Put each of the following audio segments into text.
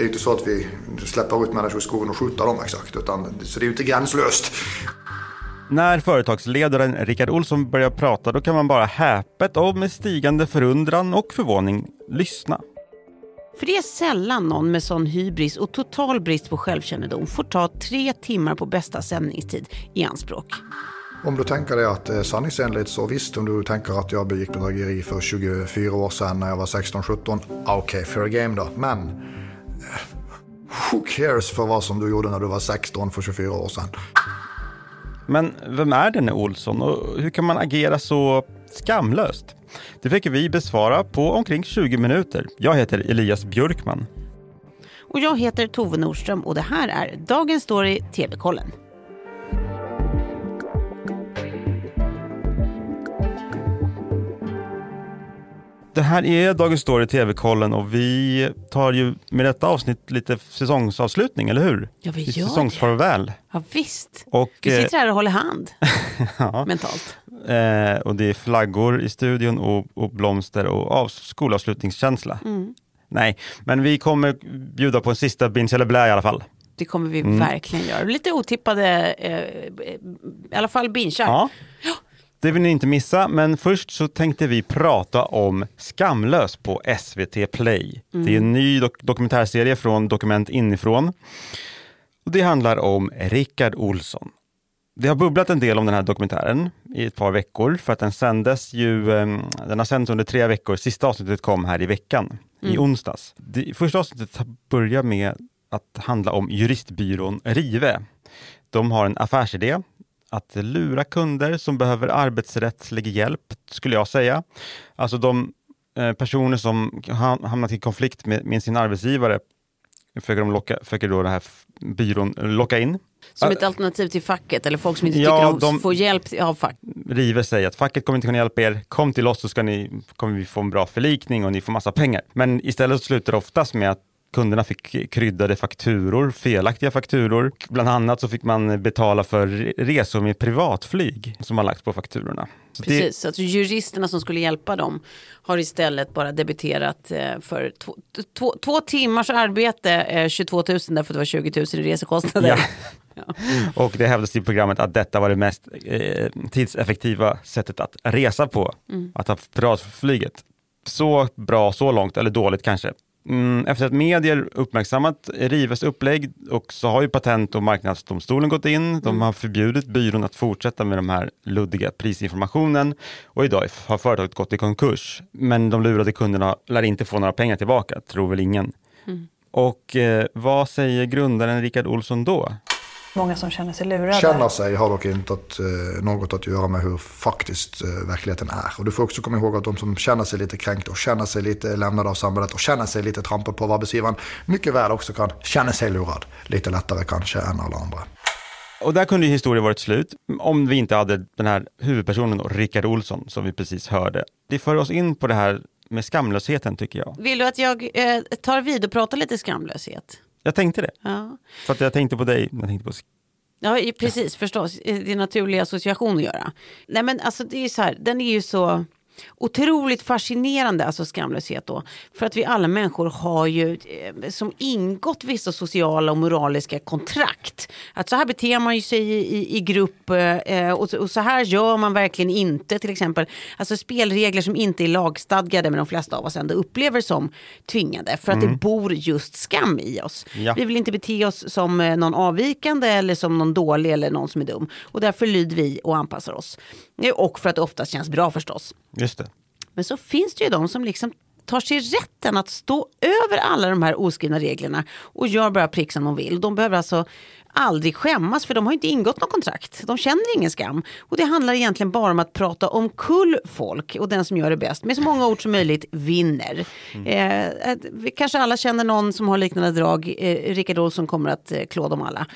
Det är inte så att vi släpper ut människor i skogen och skjuter dem exakt. Utan, så det är ju inte gränslöst. När företagsledaren Rickard Olsson börjar prata då kan man bara häpet och med stigande förundran och förvåning lyssna. För det är sällan någon med sån hybris och total brist på självkännedom får ta tre timmar på bästa sändningstid i anspråk. Om du tänker dig att det är sanningsenligt så visst, om du tänker att jag begick bedrägeri för 24 år sedan när jag var 16-17, okej, okay, fair game då. Men eh, who cares för vad som du gjorde när du var 16 för 24 år sedan? Men vem är denne Olsson och hur kan man agera så skamlöst? Det fick vi besvara på omkring 20 minuter. Jag heter Elias Björkman. Och jag heter Tove Nordström och det här är Dagens Story TV-kollen. Det här är Dagens Story TV-kollen och vi tar ju med detta avsnitt lite säsongsavslutning, eller hur? Ja, vi gör Säsongsfarväl. det. Ja, visst. Och, vi eh, sitter här och håller hand ja, mentalt. eh, och det är flaggor i studion och, och blomster och av, skolavslutningskänsla. Mm. Nej, men vi kommer bjuda på en sista binge eller blä i alla fall. Det kommer vi Mm. verkligen göra. Lite otippade, eh, i alla fall bingar. Ja. Det vill ni inte missa, men först så tänkte vi prata om Skamlös på SVT Play. Det är en ny dok- dokumentärserie från Dokument inifrån. Och det handlar om Rickard Olsson. Det har bubblat en del om den här dokumentären i ett par veckor för att den sändes ju, eh, den har sänds under tre veckor. Sista avsnittet kom här i veckan, i onsdags. Det första avsnittet börjar med att handla om juristbyrån Rive. De har en affärsidé att lura kunder som behöver arbetsrättslig hjälp, skulle jag säga. Alltså de eh, personer som ha- hamnat i konflikt med, med sin arbetsgivare försöker, de locka, försöker då den här byrån locka in. Som ett alternativ till facket eller folk som inte Ja, tycker om de- får hjälp av fack. Rive säger att facket kommer inte kunna hjälpa er, kom till oss så ska ni, kommer vi få en bra förlikning och ni får massa pengar. Men istället slutar det oftast med att kunderna fick kryddade fakturor, felaktiga fakturor. Bland annat så fick man betala för resor med privatflyg som har lagts på fakturorna. Så det- Precis, så att juristerna som skulle hjälpa dem har istället bara debiterat eh, för två, två, två timmars arbete eh, 22 000 därför att det var 20 000 i resekostnader. Ja. Och det hävdas i programmet att detta var det mest eh, tidseffektiva sättet att resa på, att ha privatflyget. Så bra så långt, eller dåligt kanske. Mm, efter att medier uppmärksammat Rives upplägg och så har ju Patent och marknadsdomstolen gått in. De har förbjudit byrån att fortsätta med de här luddiga prisinformationen och idag har företaget gått i konkurs. Men de lurade kunderna lär inte få några pengar tillbaka, tror väl ingen. Och eh, vad säger grundaren Rickard Olsson då? Många som känner sig lurade. Känna sig har dock inte att, eh, något att göra med hur faktiskt eh, verkligheten är. Och du får också komma ihåg att de som känner sig lite kränkta och känner sig lite lämnade av samhället och känner sig lite trampad på av arbetsgivaren mycket väl också kan känna sig lurad. Lite lättare kanske än alla andra. Och där kunde ju historien varit slut om vi inte hade den här huvudpersonen då, Rickard Olsson som vi precis hörde. Det för oss in på det här med skamlösheten tycker jag. Vill du att jag eh, tar vid och pratar lite skamlöshet? Jag tänkte det, Ja. för att jag tänkte på dig. Jag tänkte på Ja, precis, förstås. Eh, Det är en naturlig association att göra. Nej, men alltså det är ju så här, den är ju så otroligt fascinerande, alltså skamlöshet då. För att vi alla människor har ju eh, som ingått vissa sociala och moraliska kontrakt. Att så här beter man ju sig i, i, i grupp eh, och, så- och så här gör man verkligen inte till exempel. Alltså spelregler som inte är lagstadgade men de flesta av oss ändå upplever som tvingande. För att det bor just skam i oss. Ja. Vi vill inte bete oss som eh, någon avvikande eller som någon dålig eller någon som är dum. Och därför lyder vi och anpassar oss. Eh, Och för att det oftast känns bra förstås. Just det. Men så finns det ju de som liksom tar sig rätten att stå över alla de här oskrivna reglerna och gör bara prick som de vill. De behöver alltså aldrig skämmas för de har inte ingått något kontrakt. De känner ingen skam. Och det handlar egentligen bara om att prata om kull folk och den som gör det bäst med så många ord som möjligt vinner. Eh, att vi kanske alla känner någon som har liknande drag. Eh, Rickard Olsson kommer att eh, klå dem alla.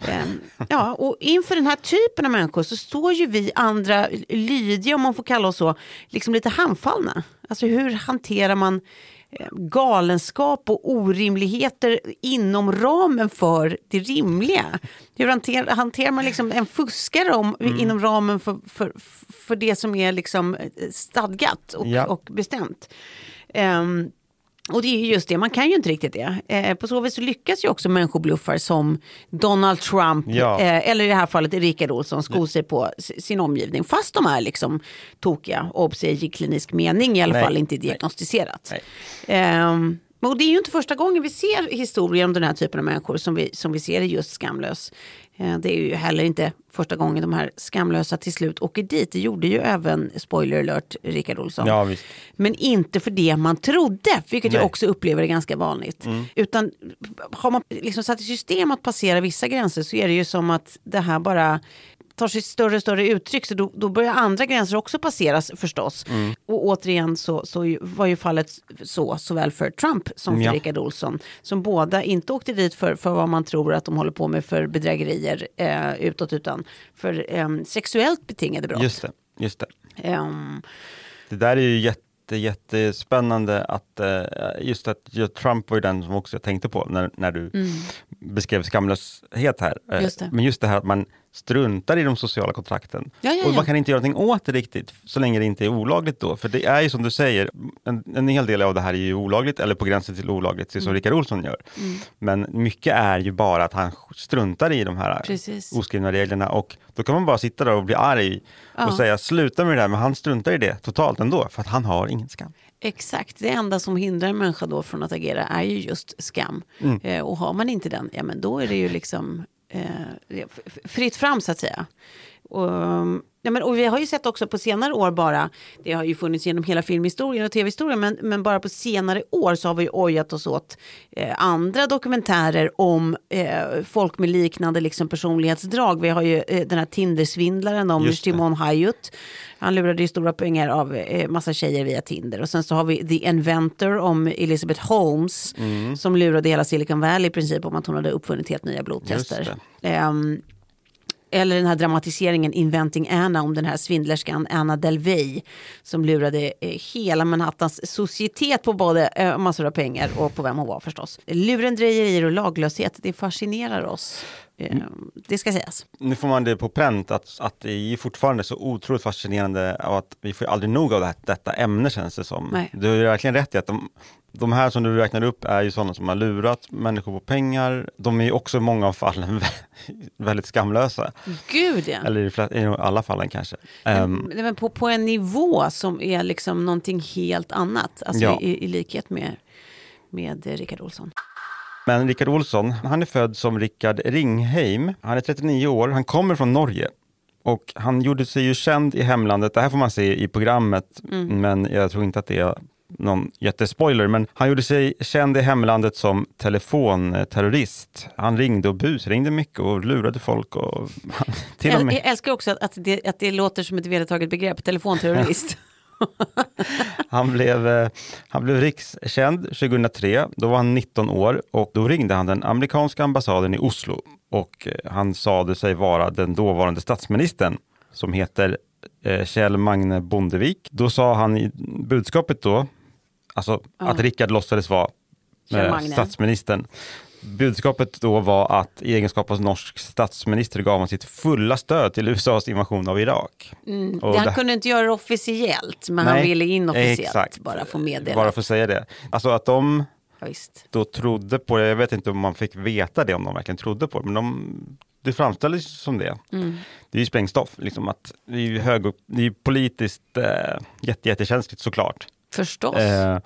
Eh, ja, och inför den här typen av människor så står ju vi andra lydiga, om man får kalla oss så, liksom lite handfallna. Alltså hur hanterar man eh, galenskap och orimligheter inom ramen för det rimliga. Hur hanterar, hanterar man liksom en fuskare om, inom ramen för, för, för det som är liksom eh, stadgat och, Ja. och bestämt? Ehm, Och det är ju just det, man kan ju inte riktigt det. Eh, på så vis så lyckas ju också människobluffar som Donald Trump, Ja. eh, eller i det här fallet Rickard Olsson, sko sig på sin omgivning. Fast de är liksom tokiga, obs i klinisk mening, i alla Nej. fall inte diagnostiserat. Nej. Ehm, och det är ju inte första gången vi ser historier om den här typen av människor som vi, som vi ser i just Skamlös. Eh, det är ju heller inte första gången de här skamlösa till slut åker dit. Det gjorde ju även, spoiler alert, Rickard Olsson. Ja. Men inte för det man trodde, vilket jag Nej. också upplever är ganska vanligt. Utan har man liksom satt i system att passera vissa gränser så är det ju som att det här bara tar sig större och större uttryck. Så då, då börjar andra gränser också passeras förstås. Och återigen så, så var ju fallet så såväl för Trump som för Ja. Rickard Olsson. Som båda inte åkte dit för, för vad man tror att de håller på med för bedrägerier eh, utåt utan för eh, sexuellt betingade brott. Just det. Just det. Ehm, Det där är ju jätte, jättespännande att eh, just att Trump var ju den som också jag tänkte på när, när du beskrev skamlöshet här. Eh, Mm. Just det. Men just det här att man struntar i de sociala kontrakten. Ja, ja, Och ja. man kan inte göra någonting åt det riktigt så länge det inte är olagligt då. För det är ju som du säger, en, en hel del av det här är ju olagligt eller på gränsen till olagligt, det som Mm. Rickard Olsson gör. Men mycket är ju bara att han struntar i de här Precis. oskrivna reglerna och då kan man bara sitta där och bli arg och säga sluta med det där, men han struntar i det totalt ändå för att han har ingen skam. Exakt, det enda som hindrar en människa då från att agera är ju just skam. Mm. Eh, och har man inte den, ja men då är det ju liksom eh, fritt fram så att säga. Och, ja, men, och vi har ju sett också på senare år bara, det har ju funnits genom hela filmhistorien och tv-historien, men, men bara på senare år så har vi ju ojat oss åt eh, andra dokumentärer om eh, folk med liknande liksom, personlighetsdrag. Vi har ju eh, den här Tindersvindlaren om. Shimon Hayut. Han lurade ju stora pengar av eh, massa tjejer via Tinder. Och sen så har vi The Inventor om Elizabeth Holmes. Mm. Som lurade hela Silicon Valley i princip om att hon hade uppfunnit helt nya blodtester. Eller den här dramatiseringen Inventing Anna om den här svindlerskan Anna Delvey som lurade eh, hela Manhattans societet på både eh, massor av pengar och på vem hon var förstås. Lurendrejerier och laglöshet, det fascinerar oss. Eh, det ska sägas. Nu får man det på pränt att, att det är fortfarande så otroligt fascinerande och att vi får aldrig nog av det här, detta ämne känns det som. Nej. Du har verkligen rätt i att de, de här som du räknar upp är ju sådana som har lurat människor på pengar. De är ju också i många av fallen väldigt skamlösa. Gud ja. Eller i, de flesta- i alla fallen kanske. Ehm, Nej, men på, på en nivå som är liksom någonting helt annat. Alltså Ja. i, i likhet med, med Rickard Olsson. Men Rickard Olsson, han är född som Rickard Ringheim. Han är 39 år, han kommer från Norge. Och han gjorde sig ju känd i hemlandet, det här får man se i programmet, men jag tror inte att det är någon jättespoiler, men han gjorde sig känd i hemlandet som telefonterrorist. Han ringde och busringde mycket och lurade folk och till och med jag älskar också att, att, det, att det låter som ett vedertaget begrepp, telefonterrorist. Han blev, eh, han blev rikskänd 2003, då var han 19 år och då ringde han den amerikanska ambassaden i Oslo och eh, han sade sig vara den dåvarande statsministern som heter eh, Kjell Magne Bondevik. Då sa han i budskapet då, alltså att Rickard låtsades vara eh, statsministern. Budskapet då var att i egenskap av norsk statsminister gav han sitt fulla stöd till USAs invasion av Irak. Mm. Han det- kunde inte göra det officiellt, men han Nej, ville inofficiellt exakt. bara få meddela. Bara få säga det. Alltså att de Ja, då trodde på det, jag vet inte om man fick veta det, om de verkligen trodde på det, men de, det framställdes som det. Mm. Det är ju sprängstoff, liksom att det är ju hög, det är ju politiskt eh, jätte, jättekänsligt såklart. Förstås. Eh,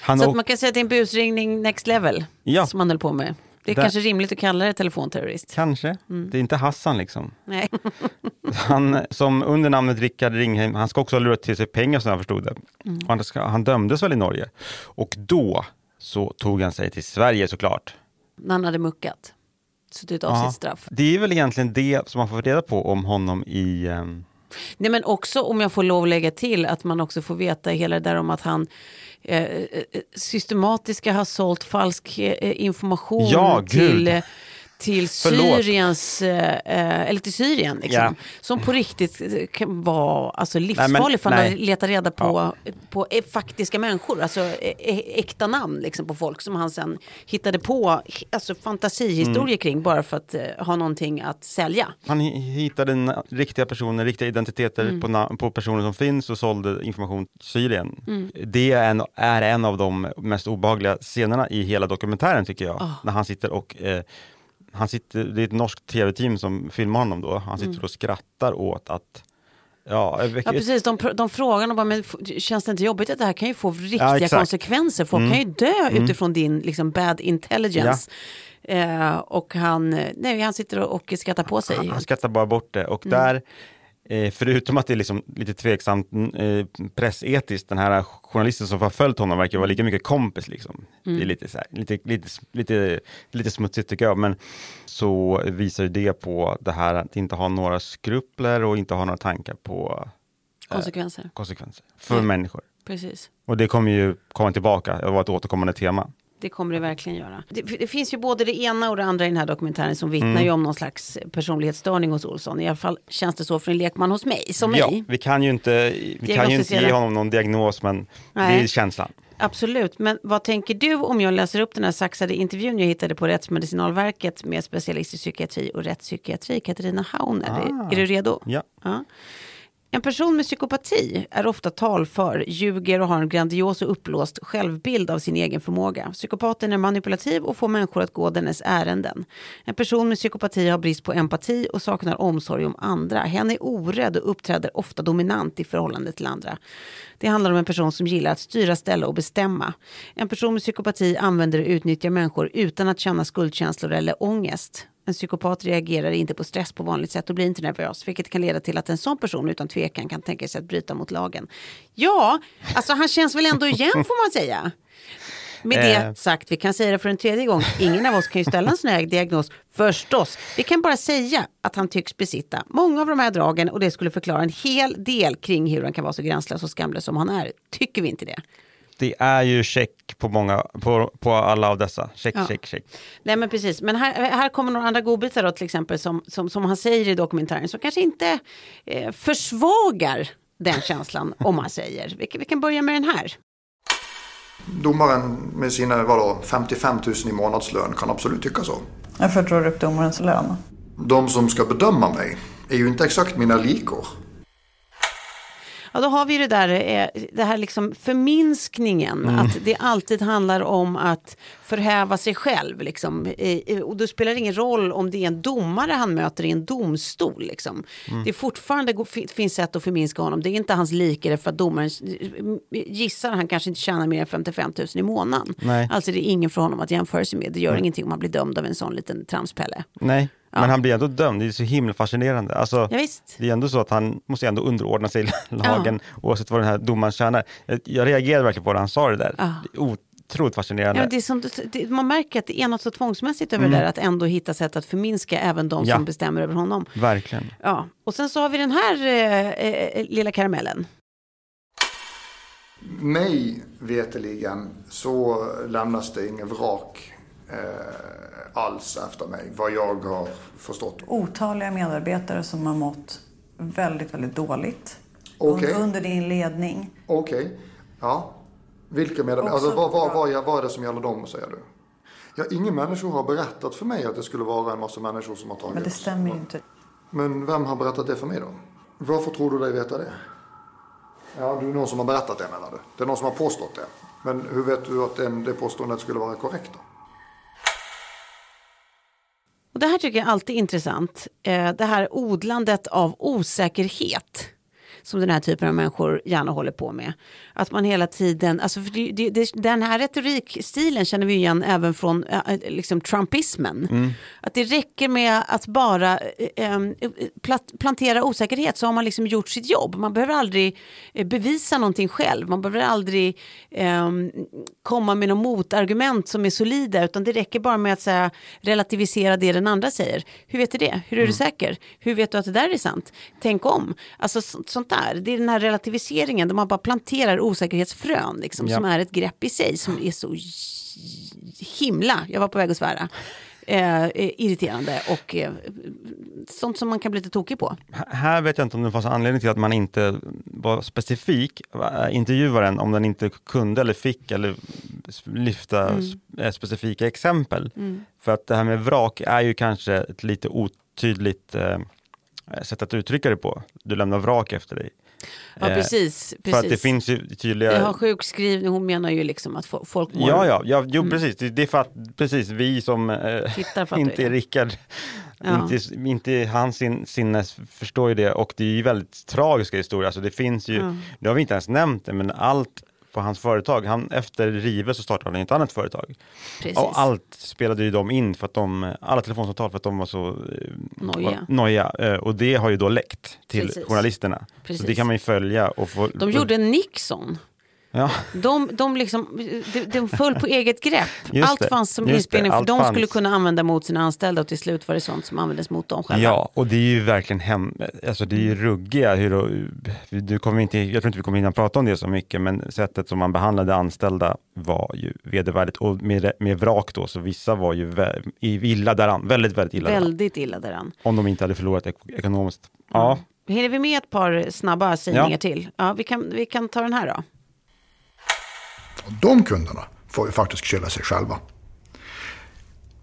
han Så man kan säga att det är en busringning next level Ja. som han höll på med. Det är Där- kanske rimligt att kalla det telefonterrorist. Kanske, Mm. det är inte Hassan liksom. Nej. Han som under namnet Rickard Ringheim, han ska också ha lurat till sig pengar som jag förstod det. Mm. Han, ska, han dömdes väl i Norge. Och då så tog han sig till Sverige såklart. När han hade muckat. Suttit av Ja. sitt straff. Det är väl egentligen det som man får reda på om honom i... ehm, Nej, men också om jag får lov att lägga till att man också får veta hela det där om att han eh, eh, systematiskt ska ha sålt falsk eh, information Ja, till, eh, till Förlåt. Syriens, eh, eh, eller till Syrien. Liksom, Ja. Som på riktigt eh, kan vara alltså, livsfarlig för har letat reda på, på eh, faktiska människor. Alltså eh, eh, äkta namn liksom, på folk som han sen hittade på alltså, fantasihistorier Mm. kring bara för att eh, ha någonting att sälja. Han hi- hittade riktiga personer, riktiga identiteter Mm. på, på personer som finns och sålde information till Syrien. Mm. Det är en, är en av de mest obehagliga scenerna i hela dokumentären tycker jag. Ah. När han sitter och eh, han sitter, det är ett norskt tv-team som filmar honom då. Han Mm. sitter och skrattar åt att Ja, Ja precis, de, de frågar honom bara, men känns det inte jobbigt att det här kan ju få riktiga exakt. konsekvenser? Folk kan ju dö utifrån din liksom, bad intelligence. Eh, och han, eh, nej, han sitter och, och skrattar på sig. Han, han skrattar bara bort det och Mm. där eh, Förutom att det är liksom lite tveksamt eh, pressetiskt, den här journalisten som har följt honom verkar vara lika mycket kompis. Liksom. Det Mm. är lite, så här, lite, lite, lite, lite smutsigt tycker jag, men så visar ju det på det här att inte ha några skrupler och inte ha några tankar på Konsekvenser, konsekvenser för Nej. människor. precis. Och det kommer ju komma tillbaka, det var ett återkommande tema. Det kommer det verkligen göra. Det, det finns ju både det ena och det andra i den här dokumentären som vittnar Mm. ju om någon slags personlighetsstörning hos Olsson. I alla fall känns det så för en lekman hos mig, som Ja, mig. vi kan ju inte, vi kan ju inte ge honom någon diagnos, men det Nej. är känslan. Absolut, men vad tänker du om jag läser upp den här saxade intervjun jag hittade på Rättsmedicinalverket med specialist i psykiatri och rättspsykiatri, Katarina Hauner. Ah. Är, är du redo? Ja. Ja. En person med psykopati är ofta talför, ljuger och har en grandios och uppblåst självbild av sin egen förmåga. Psykopaten är manipulativ och får människor att gå dennes ärenden. En person med psykopati har brist på empati och saknar omsorg om andra. Hen är orädd och uppträder ofta dominant i förhållande till andra. Det handlar om en person som gillar att styra, ställa och bestämma. En person med psykopati använder och utnyttjar människor utan att känna skuldkänslor eller ångest. En psykopat reagerar inte på stress på vanligt sätt och blir inte nervös, vilket kan leda till att en sån person utan tvekan kan tänka sig att bryta mot lagen. Ja, alltså han känns väl ändå igen får man säga. Med det Eh. sagt, vi kan säga det för en tredje gång, ingen av oss kan ju ställa en sån här diagnos, förstås. Vi kan bara säga att han tycks besitta många av de här dragen och det skulle förklara en hel del kring hur han kan vara så gränslös och skamlös som han är. Tycker vi inte det? Det är ju check på, många, på, på alla av dessa. Check, Ja. check, check. Nej men precis, men här, här kommer några andra godbitar då till exempel som, som, som han säger i dokumentären som kanske inte eh, försvagar den känslan om han säger. Vi, kan- vi kan börja med den här. Domaren med sina vadå, 55 000 i månadslön kan absolut tycka så. Varför drar du upp domarens lön? De som ska bedöma mig är ju inte exakt mina likor. Ja, då har vi det där, eh, det här liksom förminskningen, att det alltid handlar om att förhäva sig själv. Liksom. Och då spelar det ingen roll om det är en domare han möter i en domstol. Liksom. Det är fortfarande finns sätt att förminska honom. Det är inte hans likare för att domaren gissar han kanske inte tjänar mer än 55 000 i månaden. Nej. Alltså det är ingen för honom att jämföra sig med. Det gör ingenting om han blir dömd av en sån liten tramspelle. Nej, Ja. men han blir ändå dömd. Det är så himla fascinerande. Alltså, Ja, visst. det är ändå så att han måste ändå underordna sig lagen oavsett vad den här domaren tjänar. Jag, jag reagerade verkligen på det han sa det där. Ja. Det är otroligt fascinerande. Ja, det är som, det, man märker att det är något så tvångsmässigt över det där att ändå hitta sätt att förminska även de Mm. Ja. som bestämmer över honom. Verkligen. Ja, och sen så har vi den här eh, eh, lilla karamellen. Mig veteligen så lämnas det ingen vrak eh, alls efter mig, vad jag har förstått. Otaliga medarbetare som har mått väldigt, väldigt dåligt Okej. under, under din ledning. Okej, ja. Vilka medarbetare? Också Alltså vad, vad, vad, vad är det som gäller dem, säger du? Ja, ingen människa har berättat för mig att det skulle vara en massa människor som har tagit Men det stämmer ju inte. Men vem har berättat det för mig då? Varför tror du dig veta det? Ja, det är någon som har berättat det menar du? Det är någon som har påstått det. Men hur vet du att den, det påståendet skulle vara korrekt då? Och det här tycker jag alltid är intressant. Eh, det här odlandet av osäkerhet som den här typen av människor gärna håller på med. Att man hela tiden, alltså det, det, det, den här retorikstilen känner vi igen även från eh, liksom trumpismen. Att det räcker med att bara plat, plantera osäkerhet så har man liksom gjort sitt jobb. Man behöver aldrig bevisa någonting själv. Man behöver aldrig eh, komma med något motargument som är solida utan det räcker bara med att säga, relativisera det den andra säger. Hur vet du det? Hur är du säker? Hur vet du att det där är sant? Tänk om. Alltså så, sånt där. Det är den här relativiseringen där man bara planterar osäkerhetsfrön liksom, Ja. som är ett grepp i sig som är så himla, jag var på väg att svära. eh, eh, irriterande och eh, sånt som man kan bli lite tokig på. Här vet jag inte om det fanns anledning till att man inte var specifik, äh, intervjuaren, om den inte kunde eller fick eller lyfta Mm. eh, specifika exempel. För att det här med vrak är ju kanske ett lite otydligt eh, sätt att uttrycka det på. Du lämnar vrak efter dig. Ja, Eh, precis. precis. För att det finns ju tydliga... Jag har sjukskrivning, hon menar ju liksom att fo- folk mår... Ja, ja, ja jo, precis. Det, är för att precis, vi som eh, inte är. Rickard, Ja. inte, inte hans sin, sinnes förstår ju det och det är ju väldigt tragiska historier. Alltså det finns ju, Ja. det har vi inte ens nämnt men allt på hans företag, han, efter Rive så startade han ett annat företag. Precis. Och allt spelade ju de in för att de, alla telefonsamtal för att de var så eh, Nojiga. Eh, Och det har ju då läckt till Precis. journalisterna. Så Precis. det kan man ju följa och få... De gjorde Nixon. Ja. De, de, liksom, de, de föll på eget grepp. Just allt det. fanns som det. inspelning för de fanns. skulle kunna använda mot sina anställda och till slut var det sånt som användes mot dem själva. Ja, och det är ju verkligen hem, alltså det är ju ruggiga hur, du kommer inte, jag tror inte vi kommer hinna prata om det så mycket, men sättet som man behandlade anställda var ju vedervärdigt och med, med vrak då, så vissa var ju vä- i- illa däran, väldigt, väldigt illa däran, Väldigt illa däran. om de inte hade förlorat ek- ekonomiskt. Ja, Hinner vi med ett par snabba sägningar Ja. till? Ja, vi, kan, vi kan ta den här då. Och de kunderna får ju faktiskt skylla sig själva.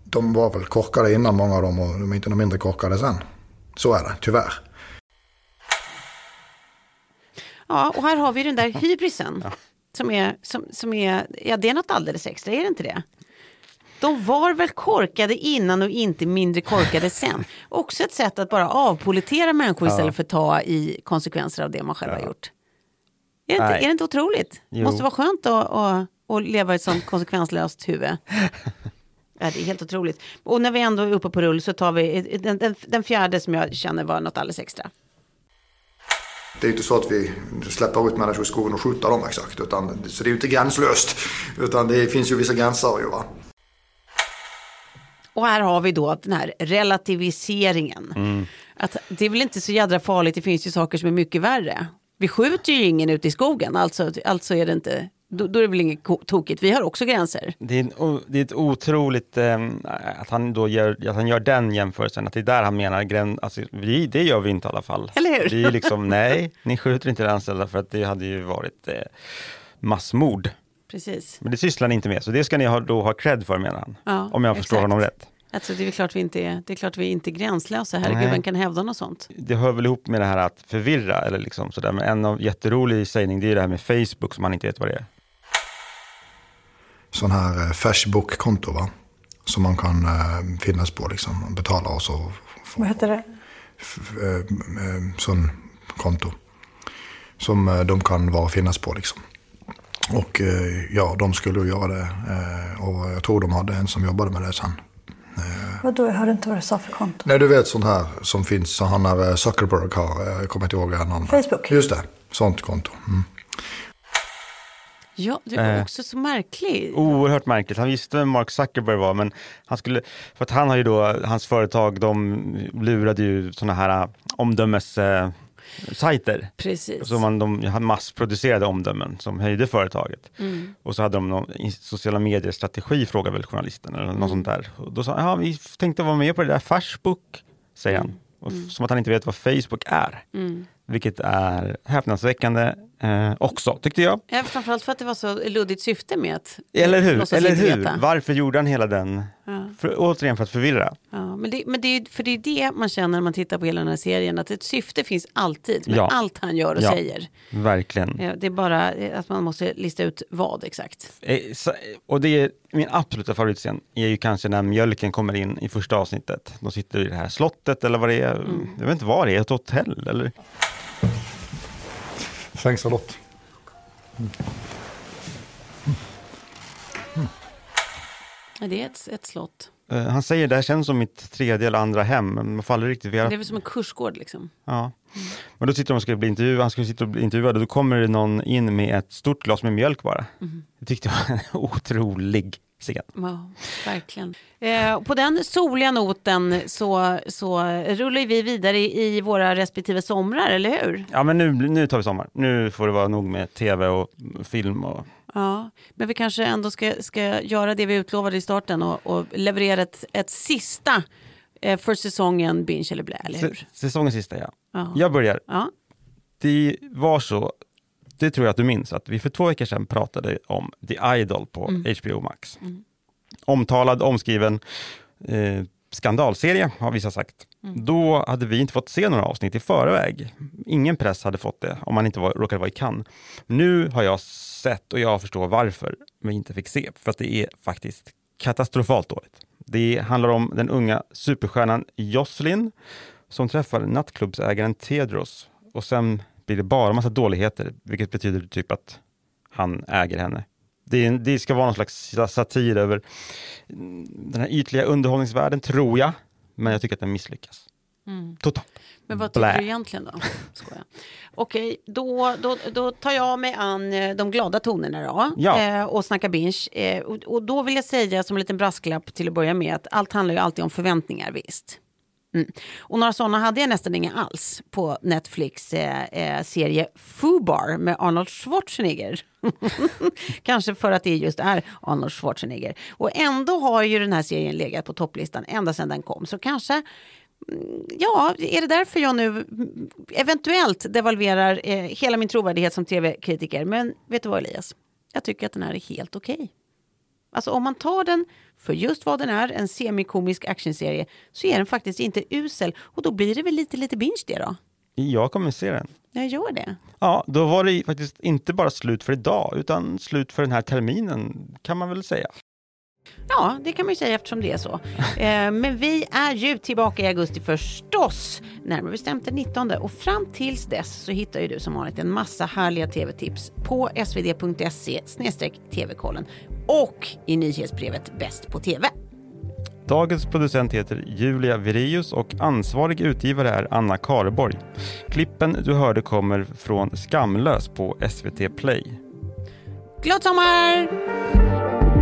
De var väl korkade innan många av dem och de är inte mindre korkade sen. Så är det, tyvärr. Ja, och här har vi den där hybrisen. Som, är, som, som är, ja det är något alldeles extra, är det inte det? De var väl korkade innan och inte mindre korkade sen. Också ett sätt att bara avpolitera människor istället för att ta i konsekvenser av det man själv har gjort. Är det, inte, är det inte otroligt? Jo. måste vara skönt att, att, att leva i ett sånt konsekvenslöst huvud. Ja, det är helt otroligt. Och när vi ändå är uppe på rull så tar vi den, den, den fjärde som jag känner var något alldeles extra. Det är ju inte så att vi släpper ut människor i skogen och skjuter dem exakt. Utan, så det är ju inte gränslöst. Utan det finns ju vissa gränser ju va. Och här har vi då den här relativiseringen. Mm. Att det är väl inte så jädra farligt, det finns ju saker som är mycket värre. Vi skjuter ju ingen ute i skogen, alltså, alltså är det inte, då, då är det väl inget tokigt. Vi har också gränser. det är, en det är ett otroligt eh, att han då gör, att han gör den jämförelsen, att det är där han menar, grän, alltså, vi, det gör vi inte i alla fall. Eller hur? Vi är liksom, nej, ni skjuter inte anställda för att det hade ju varit eh, massmord. Precis. Men det sysslar ni inte med, så det ska ni ha, då ha cred för menar han. Ja, om jag förstår exakt. honom rätt. Alltså, det, är väl klart vi inte är, det är klart vi inte är gränslösa, herregud, vem kan hävda något sånt? Det hör väl ihop med det här att förvirra, eller liksom sådär. men en av jätterolig sägning det är det här med Facebook som man inte vet vad det är. Sån här eh, Facebook-konto va. Som man kan eh, finnas på liksom. och Betala och så. Vad heter det? eh, eh, sån konto. Som eh, de kan vara finnas på liksom. Och ja, de skulle ju göra det. Och jag tror de hade en som jobbade med det sen. Vadå, jag hörde inte vad du sa för konto. Nej, du vet sånt här som finns, som han här eh, Zuckerberg har. eh, Jag kommer inte ihåg vad namn. Facebook. Just det, sånt konto. Mm. Ja, det var Eh. också så märklig. Oerhört märkligt. Han visste vem Mark Zuckerberg var, men han skulle, för att han har ju då, hans företag, de lurade ju sådana här omdömes eh, sajter. Precis. Så man, de massproducerade omdömen som höjde företaget. Mm. Och så hade de någon sociala medier-strategi, frågade väl journalisten, eller Mm. något sånt där. Och då sa han, ja, vi tänkte vara med på det där Facebook, säger han. Och f- Som att han inte vet vad Facebook är. Mm. Vilket är häpnadsväckande eh, också, tyckte jag. Ja, framförallt för att det var så luddigt syfte med att Eller hur? Eller hur? veta. Varför gjorde han hela den? Ja. För, återigen för att förvirra. Ja, men det, men det, är- för det är det man känner när man tittar på hela den här serien, att ett syfte finns alltid med Ja. allt han gör och Ja. säger. Verkligen. Det är bara eh, att man måste lista ut vad exakt. Eh, så- Och det är, min absoluta favoritscen är ju kanske när mjölken kommer in i första avsnittet. De sitter i det här slottet eller vad det är. Mm. Jag vet inte vad det är, ett hotell eller? Fängsalott. Ja, det är ett, ett slott. Eh, Han säger det här känns som mitt tredje eller andra hem, men man får aldrig riktigt veta. Det är väl som en kursgård liksom. Ja. Men då sitter de och ska bli intervjuade, han ska sitta och bli intervjuad och då kommer det någon in med ett stort glas med mjölk bara. Mm. Det tyckte jag var en otrolig scen. Ja, verkligen. Eh, på den soliga noten så, så rullar vi vidare i, i våra respektive somrar, eller hur? Ja men nu, nu tar vi sommar. Nu får det vara nog med tv och film och Ja, men vi kanske ändå ska, ska göra det vi utlovade i starten och, och leverera ett, ett sista eh, för säsongen binge eller blä, eller hur? S- säsongens sista ja. Ja. Jag börjar. Ja. Det var så, det tror jag att du minns, att vi för två veckor sedan pratade om The Idol på HBO Max. Omtalad, omskriven eh, skandalserie har vissa sagt. Då hade vi inte fått se några avsnitt i förväg. Ingen press hade fått det om man inte var, råkade vara i Cannes. Nu har jag sett och jag förstår varför vi inte fick se, för att det är faktiskt katastrofalt dåligt. Det handlar om den unga superstjärnan Jocelyn som träffar nattklubbsägaren Tedros och sen blir det bara massa dåligheter, vilket betyder typ att han äger henne. Det, en- det ska vara någon slags satir över mm, den här ytliga underhållningsvärlden, tror jag, men jag tycker att den misslyckas. Totalt. Men vad tycker Blä. du egentligen då? Skojar. Okej, då, då, då tar jag mig an eh, de glada tonerna då Ja. eh, och snackar binge. Eh, och, och då vill jag säga som en liten brasklapp till att börja med att allt handlar ju alltid om förväntningar, visst. Mm. Och några sådana hade jag nästan inga alls på Netflix eh, eh, serie Fubar med Arnold Schwarzenegger. Kanske för att det just är Arnold Schwarzenegger. Och ändå har ju den här serien legat på topplistan ända sedan den kom. Så kanske mm, Ja, är det därför jag nu mm, eventuellt devalverar eh, hela min trovärdighet som tv-kritiker? Men vet du vad Elias? Jag tycker att den här är helt okej. Alltså om man tar den för just vad den är, en semikomisk actionserie, så är den faktiskt inte usel. Och då blir det väl lite, lite binge det då? Jag kommer se den. Jag gör det. Ja, då var det faktiskt inte bara slut för idag, utan slut för den här terminen, kan man väl säga. Ja, det kan man ju säga eftersom det är så. Eh, men vi är ju tillbaka i augusti förstås, närmare bestämt den 19. Och fram tills dess så hittar ju du som vanligt en massa härliga tv-tips på svd.se tv-kollen och i nyhetsbrevet Bäst på TV. Dagens producent heter Julia Vireus och ansvarig utgivare är Anna Kareborg. Klippen du hörde kommer från Skamlös på SVT Play. Glad sommar!